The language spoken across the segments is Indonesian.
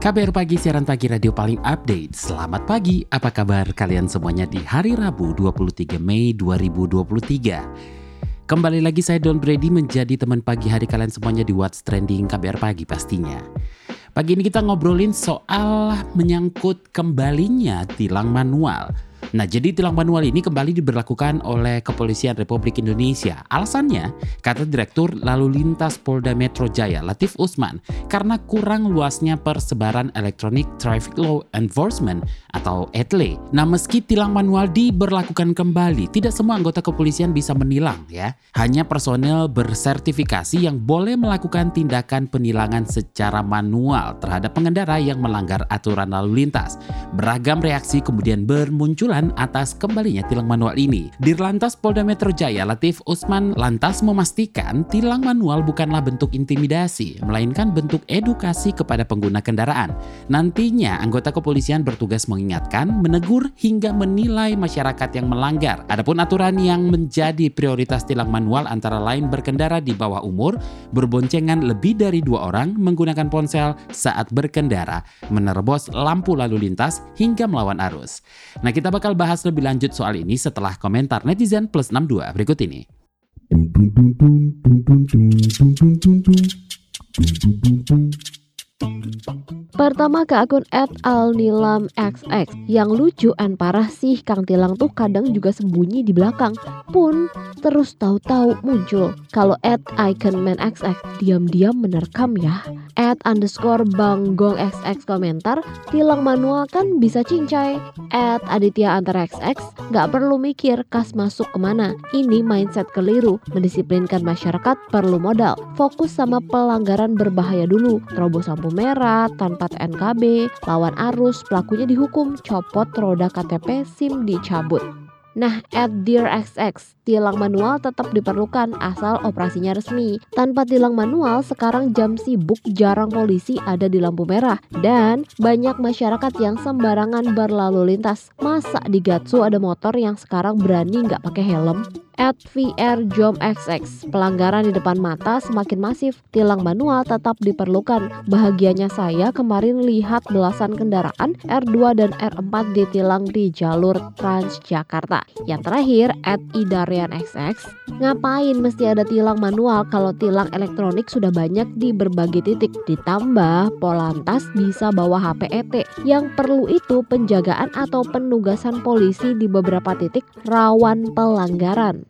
KBR Pagi, siaran pagi radio paling update. Selamat pagi, apa kabar kalian semuanya di hari Rabu 23 Mei 2023. Kembali lagi saya Don Brady menjadi teman pagi hari kalian semuanya di What's Trending KBR Pagi pastinya. Pagi ini kita ngobrolin soal menyangkut kembalinya tilang manual. Nah, jadi tilang manual ini kembali diberlakukan oleh Kepolisian Republik Indonesia. Alasannya, kata Direktur Lalu Lintas Polda Metro Jaya Latif Usman, karena kurang luasnya persebaran Electronic Traffic Law Enforcement atau ETLE. Nah, meski tilang manual diberlakukan kembali, tidak semua anggota kepolisian bisa menilang ya. Hanya personel bersertifikasi yang boleh melakukan tindakan penilangan secara manual terhadap pengendara yang melanggar aturan lalu lintas. Beragam reaksi kemudian bermunculan atas kembalinya tilang manual ini. Dirlantas Polda Metro Jaya Latif Usman lantas memastikan tilang manual bukanlah bentuk intimidasi, melainkan bentuk edukasi kepada pengguna kendaraan. Nantinya anggota kepolisian bertugas mengingatkan, menegur hingga menilai masyarakat yang melanggar. Adapun aturan yang menjadi prioritas tilang manual antara lain berkendara di bawah umur, berboncengan lebih dari dua orang, menggunakan ponsel saat berkendara, menerobos lampu lalu lintas hingga melawan arus. Nah kita bakal bahas lebih lanjut soal ini setelah komentar netizen plus 62 berikut ini. Pertama ke akun @alnilamxx yang lucu and parah sih Kang Tilang tuh kadang juga sembunyi di belakang pun terus tahu-tahu muncul. Kalau @iconmanxx diam-diam menerkam ya. At underscore banggong xx komentar tilang manual kan bisa cincai. At Aditya Antara XX nggak perlu mikir kas masuk ke mana. Ini mindset keliru. Mendisiplinkan masyarakat perlu modal. Fokus sama pelanggaran berbahaya dulu. Terobos lampu merah tanpa NKB, lawan arus, pelakunya dihukum, copot roda KTP, SIM dicabut. Nah, at DearXX, tilang manual tetap diperlukan asal operasinya resmi. Tanpa tilang manual, sekarang jam sibuk jarang polisi ada di lampu merah. Dan banyak masyarakat yang sembarangan berlalu lintas. Masa di Gatsu ada motor yang sekarang berani nggak pakai helm? At VR Jom XX, pelanggaran di depan mata semakin masif, tilang manual tetap diperlukan. Bahagianya saya kemarin lihat belasan kendaraan R2 dan R4 ditilang di jalur Transjakarta. Yang terakhir, at Idarian XX, ngapain mesti ada tilang manual kalau tilang elektronik sudah banyak di berbagai titik. Ditambah, Polantas bisa bawa HP ET. Yang perlu itu penjagaan atau penugasan polisi di beberapa titik rawan pelanggaran.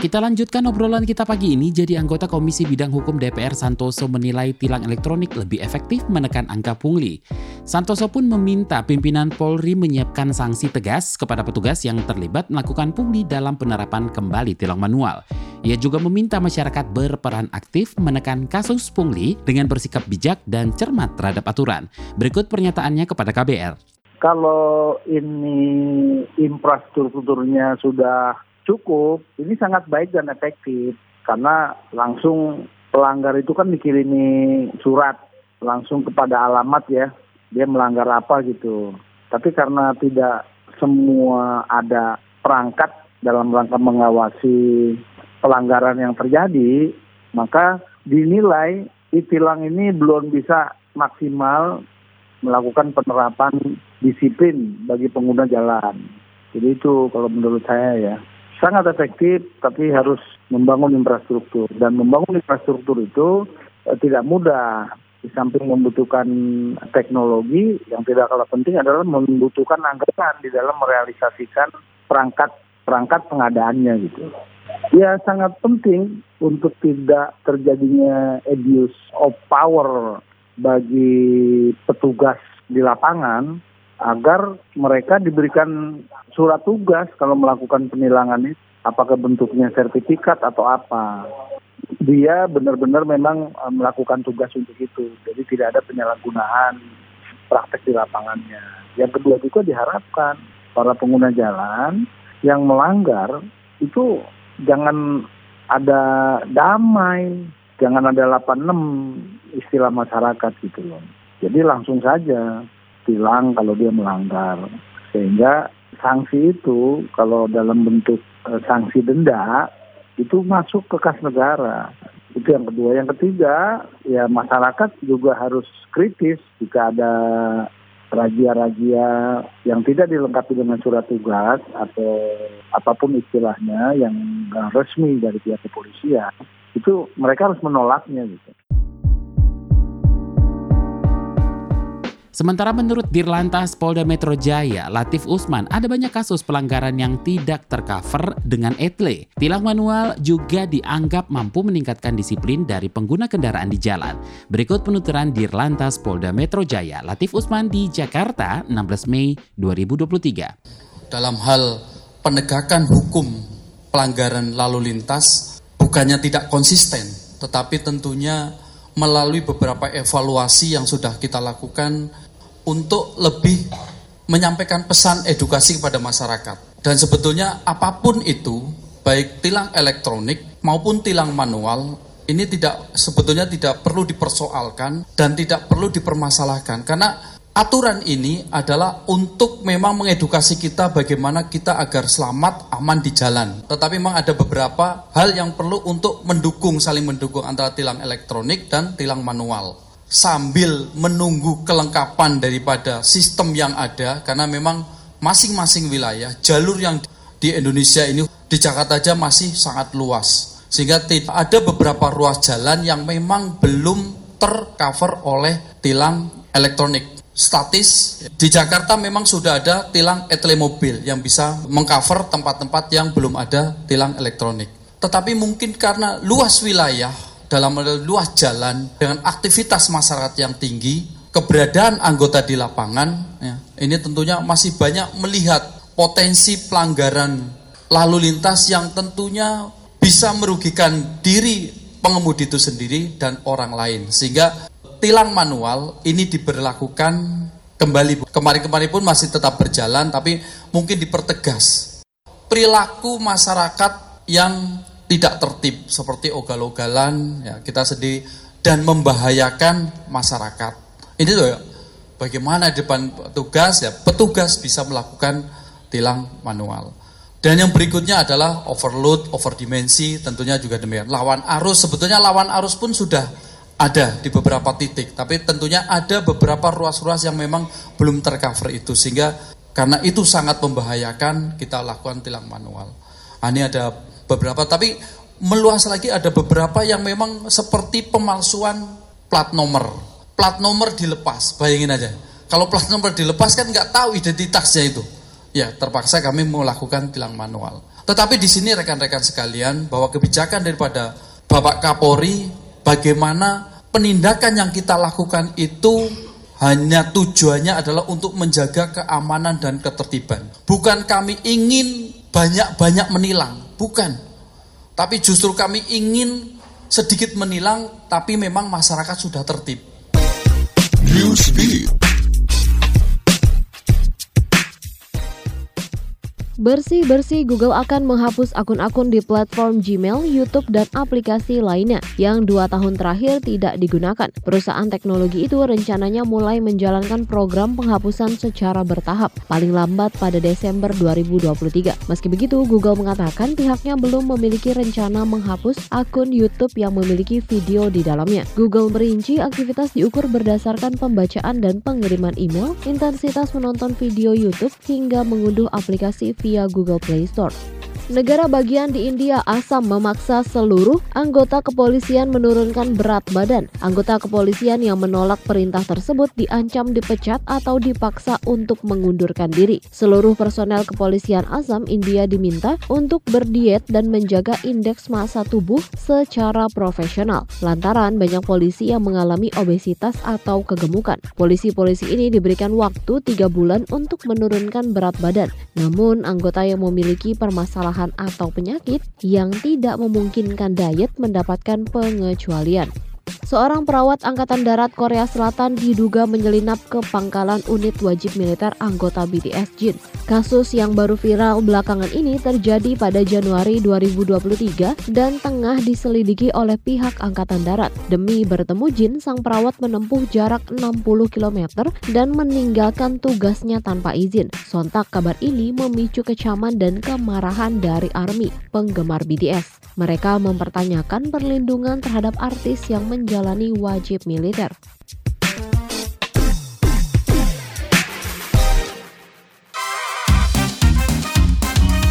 Kita lanjutkan obrolan kita pagi ini. Jadi anggota Komisi Bidang Hukum DPR Santoso menilai tilang elektronik lebih efektif menekan angka pungli. Santoso pun meminta pimpinan Polri menyiapkan sanksi tegas kepada petugas yang terlibat melakukan pungli dalam penerapan kembali tilang manual. Ia juga meminta masyarakat berperan aktif menekan kasus pungli dengan bersikap bijak dan cermat terhadap aturan. Berikut pernyataannya kepada KBR. Kalau ini infrastrukturnya sudah cukup, ini sangat baik dan efektif karena langsung pelanggar itu kan dikirimi surat langsung kepada alamat ya, dia melanggar apa gitu. Tapi karena tidak semua ada perangkat dalam rangka mengawasi pelanggaran yang terjadi, maka dinilai itilang ini belum bisa maksimal melakukan penerapan disiplin bagi pengguna jalan. Jadi itu kalau menurut saya ya sangat efektif, tapi harus membangun infrastruktur. Dan membangun infrastruktur itu eh, tidak mudah. Di samping membutuhkan teknologi, yang tidak kalah penting adalah membutuhkan anggaran di dalam merealisasikan perangkat perangkat pengadaannya gitu. Ya sangat penting untuk tidak terjadinya abuse of power bagi petugas di lapangan agar mereka diberikan surat tugas kalau melakukan penilangan itu apakah bentuknya sertifikat atau apa dia benar-benar memang uh, melakukan tugas untuk itu. Jadi tidak ada penyalahgunaan praktek di lapangannya. Yang kedua juga diharapkan para pengguna jalan yang melanggar itu jangan ada damai, jangan ada 86 istilah masyarakat gitu loh. Jadi langsung saja tilang kalau dia melanggar. Sehingga sanksi itu kalau dalam bentuk e, sanksi denda itu masuk ke kas negara. Itu yang kedua. Yang ketiga, ya masyarakat juga harus kritis jika ada razia-razia yang tidak dilengkapi dengan surat tugas atau apa pun istilahnya yang resmi dari pihak kepolisian itu mereka harus menolaknya gitu. Sementara menurut Dirlantas Polda Metro Jaya, Latif Usman, ada banyak kasus pelanggaran yang tidak tercover dengan etle. Tilang manual juga dianggap mampu meningkatkan disiplin dari pengguna kendaraan di jalan. Berikut penuturan Dirlantas Polda Metro Jaya, Latif Usman di Jakarta, 16 Mei 2023. Dalam hal penegakan hukum pelanggaran lalu lintas, bukannya tidak konsisten, tetapi tentunya melalui beberapa evaluasi yang sudah kita lakukan untuk lebih menyampaikan pesan edukasi kepada masyarakat. Dan sebetulnya apa pun itu, baik tilang elektronik maupun tilang manual, ini tidak sebetulnya tidak perlu dipersoalkan dan tidak perlu dipermasalahkan karena aturan ini adalah untuk memang mengedukasi kita bagaimana kita agar selamat aman di jalan. Tetapi memang ada beberapa hal yang perlu untuk mendukung saling mendukung antara tilang elektronik dan tilang manual sambil menunggu kelengkapan daripada sistem yang ada karena memang masing-masing wilayah jalur yang di Indonesia ini di Jakarta aja masih sangat luas. Sehingga ada beberapa ruas jalan yang memang belum tercover oleh tilang elektronik. Statis di Jakarta memang sudah ada tilang etle mobil yang bisa mengcover tempat-tempat yang belum ada tilang elektronik. Tetapi mungkin karena luas wilayah dalam luas jalan dengan aktivitas masyarakat yang tinggi, keberadaan anggota di lapangan, ya, ini tentunya masih banyak melihat potensi pelanggaran lalu lintas yang tentunya bisa merugikan diri pengemudi itu sendiri dan orang lain. Sehingga tilang manual ini diberlakukan kembali. Kemarin-kemarin pun masih tetap berjalan, tapi mungkin dipertegas. Perilaku masyarakat yang tidak tertib seperti ogal-ogalan ya kita sedih dan membahayakan masyarakat. Ini tuh bagaimana depan petugas ya petugas bisa melakukan tilang manual. Dan yang berikutnya adalah overload, overdimensi, tentunya juga demikian. Lawan arus, sebetulnya lawan arus pun sudah ada di beberapa titik, tapi tentunya ada beberapa ruas-ruas yang memang belum tercover itu, sehingga karena itu sangat membahayakan kita lakukan tilang manual. Nah, ini ada beberapa tapi meluas lagi ada beberapa yang memang seperti pemalsuan plat nomor. Plat nomor dilepas bayangin aja. Kalau plat nomor dilepas kan nggak tahu identitasnya itu. Ya terpaksa kami melakukan tilang manual. Tetapi di sini rekan-rekan sekalian bahwa kebijakan daripada Bapak Kapolri bagaimana penindakan yang kita lakukan itu hanya tujuannya adalah untuk menjaga keamanan dan ketertiban. Bukan kami ingin banyak-banyak menilang, Bukan. Tapi justru kami ingin sedikit menilang, tapi memang masyarakat sudah tertib. Newsbeat. Bersih-bersih Google akan menghapus akun-akun di platform Gmail, YouTube, dan aplikasi lainnya yang dua tahun terakhir tidak digunakan. Perusahaan teknologi itu rencananya mulai menjalankan program penghapusan secara bertahap, paling lambat pada Desember 2023. Meski begitu, Google mengatakan pihaknya belum memiliki rencana menghapus akun YouTube yang memiliki video di dalamnya. Google merinci aktivitas diukur berdasarkan pembacaan dan pengiriman email, intensitas menonton video YouTube, hingga mengunduh aplikasi video via Google Play Store. Negara bagian di India, Assam memaksa seluruh anggota kepolisian menurunkan berat badan. Anggota kepolisian yang menolak perintah tersebut diancam dipecat atau dipaksa untuk mengundurkan diri. Seluruh personel kepolisian Assam, India diminta untuk berdiet dan menjaga indeks massa tubuh secara profesional. Lantaran banyak polisi yang mengalami obesitas atau kegemukan. Polisi-polisi ini diberikan waktu tiga bulan untuk menurunkan berat badan. Namun, anggota yang memiliki permasalahan kelelahan atau penyakit yang tidak memungkinkan diet mendapatkan pengecualian. Seorang perawat Angkatan Darat Korea Selatan diduga menyelinap ke pangkalan unit wajib militer anggota BTS Jin. Kasus yang baru viral belakangan ini terjadi pada Januari 2023 dan tengah diselidiki oleh pihak Angkatan Darat. Demi bertemu Jin, sang perawat menempuh jarak 60 km dan meninggalkan tugasnya tanpa izin. Sontak kabar ini memicu kecaman dan kemarahan dari ARMY, penggemar BTS. Mereka mempertanyakan perlindungan terhadap artis yang menjalani menjalani wajib militer.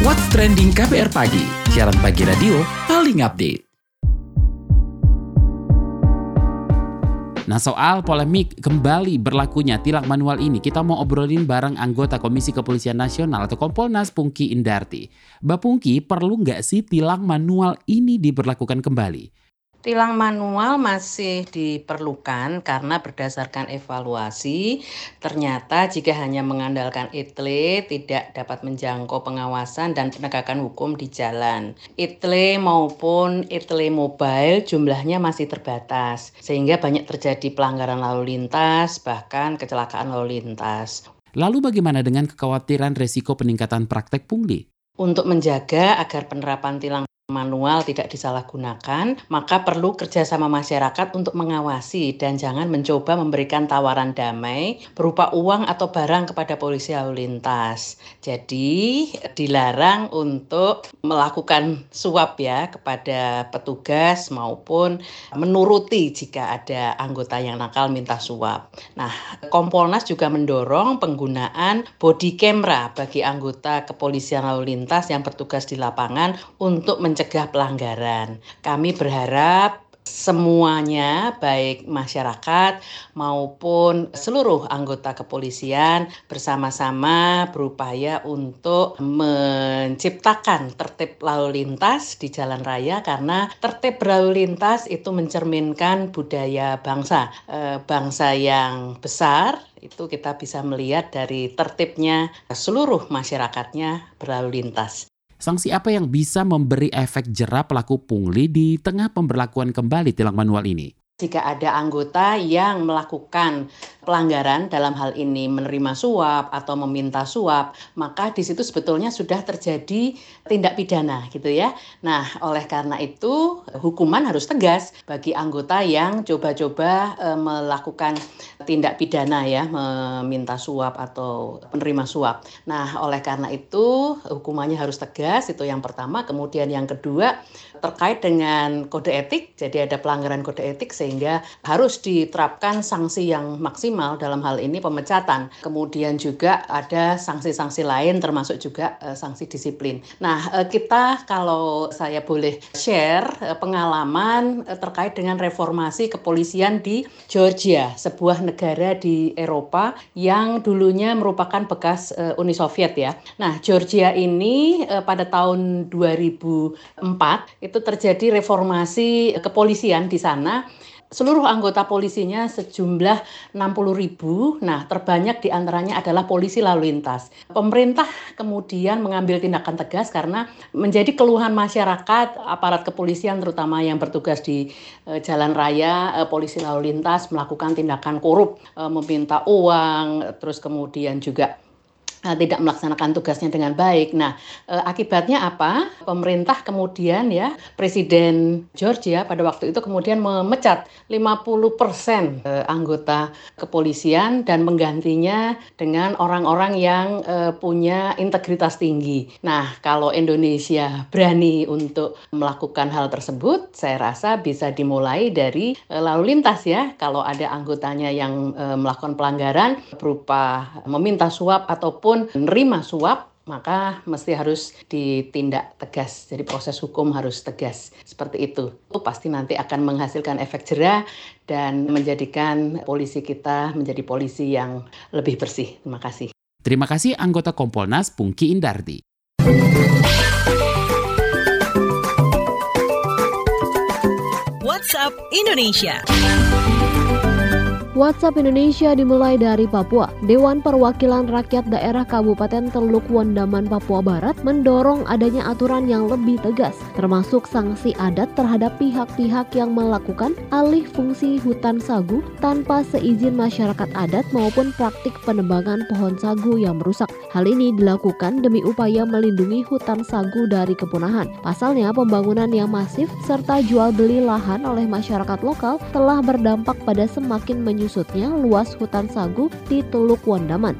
What's Trending KBR Pagi, siaran pagi radio paling update. Nah soal polemik kembali berlakunya tilang manual ini kita mau obrolin bareng anggota Komisi Kepolisian Nasional atau Kompolnas Pungki Indarti. Mbak Pungki perlu nggak sih tilang manual ini diberlakukan kembali? Tilang manual masih diperlukan karena berdasarkan evaluasi ternyata jika hanya mengandalkan ITLE tidak dapat menjangkau pengawasan dan penegakan hukum di jalan. ITLE maupun ITLE mobile jumlahnya masih terbatas sehingga banyak terjadi pelanggaran lalu lintas bahkan kecelakaan lalu lintas. Lalu bagaimana dengan kekhawatiran resiko peningkatan praktek pungli? Untuk menjaga agar penerapan tilang manual tidak disalahgunakan, maka perlu kerjasama masyarakat untuk mengawasi dan jangan mencoba memberikan tawaran damai berupa uang atau barang kepada polisi lalu lintas. Jadi dilarang untuk melakukan suap ya kepada petugas maupun menuruti jika ada anggota yang nakal minta suap. Nah, Kompolnas juga mendorong penggunaan body camera bagi anggota kepolisian lalu lintas yang bertugas di lapangan untuk mencegah pelanggaran. Kami berharap semuanya baik masyarakat maupun seluruh anggota kepolisian bersama-sama berupaya untuk menciptakan tertib lalu lintas di jalan raya karena tertib lalu lintas itu mencerminkan budaya bangsa e, bangsa yang besar itu kita bisa melihat dari tertibnya seluruh masyarakatnya berlalu lintas. Sanksi apa yang bisa memberi efek jerah pelaku pungli di tengah pemberlakuan kembali tilang manual ini? Jika ada anggota yang melakukan pelanggaran dalam hal ini menerima suap atau meminta suap, maka di situ sebetulnya sudah terjadi tindak pidana gitu ya. Nah, oleh karena itu hukuman harus tegas bagi anggota yang coba-coba e, melakukan tindak pidana ya, meminta suap atau menerima suap. Nah, oleh karena itu hukumannya harus tegas itu yang pertama, kemudian yang kedua terkait dengan kode etik. Jadi ada pelanggaran kode etik sehingga harus diterapkan sanksi yang maksimal dalam hal ini pemecatan. Kemudian juga ada sanksi-sanksi lain termasuk juga uh, sanksi disiplin. Nah, uh, kita kalau saya boleh share uh, pengalaman uh, terkait dengan reformasi kepolisian di Georgia, sebuah negara di Eropa yang dulunya merupakan bekas uh, Uni Soviet ya. Nah, Georgia ini uh, pada tahun 2004 itu terjadi reformasi kepolisian di sana seluruh anggota polisinya sejumlah 60 ribu. Nah, terbanyak di antaranya adalah polisi lalu lintas. Pemerintah kemudian mengambil tindakan tegas karena menjadi keluhan masyarakat, aparat kepolisian terutama yang bertugas di e, jalan raya, e, polisi lalu lintas melakukan tindakan korup, e, meminta uang, terus kemudian juga tidak melaksanakan tugasnya dengan baik. Nah, e, akibatnya apa? Pemerintah kemudian ya, Presiden Georgia pada waktu itu kemudian memecat 50% e, anggota kepolisian dan menggantinya dengan orang-orang yang punya integritas tinggi. Nah, kalau Indonesia berani untuk melakukan hal tersebut, saya rasa bisa dimulai dari lalu lintas ya. Kalau ada anggotanya yang melakukan pelanggaran berupa meminta suap ataupun ataupun menerima suap maka mesti harus ditindak tegas. Jadi proses hukum harus tegas. Seperti itu. Itu pasti nanti akan menghasilkan efek jerah dan menjadikan polisi kita menjadi polisi yang lebih bersih. Terima kasih. Terima kasih anggota Kompolnas Pungki Indarti. WhatsApp Indonesia. WhatsApp Indonesia dimulai dari Papua. Dewan Perwakilan Rakyat Daerah Kabupaten Teluk Wandaman, Papua Barat mendorong adanya aturan yang lebih tegas, termasuk sanksi adat terhadap pihak-pihak yang melakukan alih fungsi hutan sagu tanpa seizin masyarakat adat maupun praktik penebangan pohon sagu yang merusak. Hal ini dilakukan demi upaya melindungi hutan sagu dari kepunahan. Pasalnya, pembangunan yang masif serta jual beli lahan oleh masyarakat lokal telah berdampak pada semakin menyusut menyusutnya luas hutan sagu di Teluk Wandaman.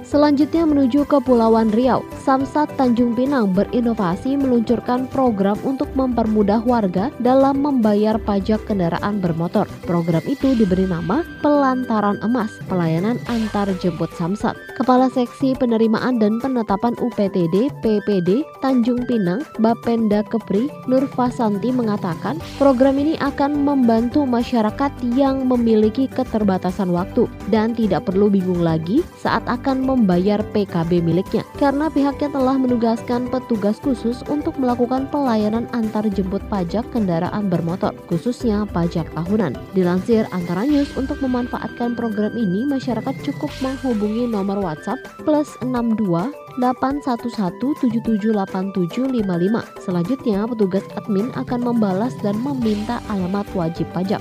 Selanjutnya menuju ke Pulauan Riau, Samsat Tanjung Pinang berinovasi meluncurkan program untuk mempermudah warga dalam membayar pajak kendaraan bermotor. Program itu diberi nama Pelantaran Emas, pelayanan antar jemput Samsat. Kepala Seksi Penerimaan dan Penetapan UPTD PPD Tanjung Pinang, Bapenda Kepri, Nur Fasanti mengatakan, program ini akan membantu masyarakat yang memiliki keterbatasan waktu dan tidak perlu bingung lagi saat akan membayar PKB miliknya karena pihaknya telah menugaskan petugas khusus untuk melakukan pelayanan antar jemput pajak kendaraan bermotor, khususnya pajak tahunan. Dilansir Antara News untuk memanfaatkan program ini, masyarakat cukup menghubungi nomor WhatsApp plus 62 811778755. Selanjutnya, petugas admin akan membalas dan meminta alamat wajib pajak.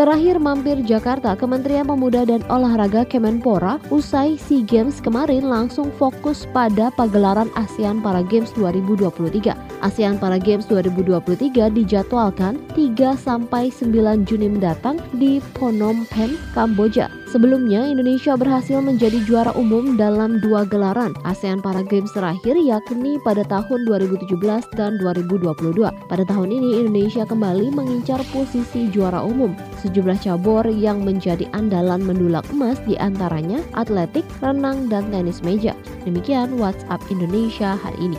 Terakhir mampir Jakarta, Kementerian Pemuda dan Olahraga Kemenpora usai SEA Games kemarin langsung fokus pada pagelaran ASEAN Para Games 2023. ASEAN Para Games 2023 dijadwalkan 3 sampai 9 Juni mendatang di Phnom Penh, Kamboja. Sebelumnya, Indonesia berhasil menjadi juara umum dalam dua gelaran ASEAN Para Games terakhir yakni pada tahun 2017 dan 2022. Pada tahun ini, Indonesia kembali mengincar posisi juara umum. Sejumlah cabur yang menjadi andalan mendulang emas di antaranya atletik, renang, dan tenis meja. Demikian WhatsApp Indonesia hari ini.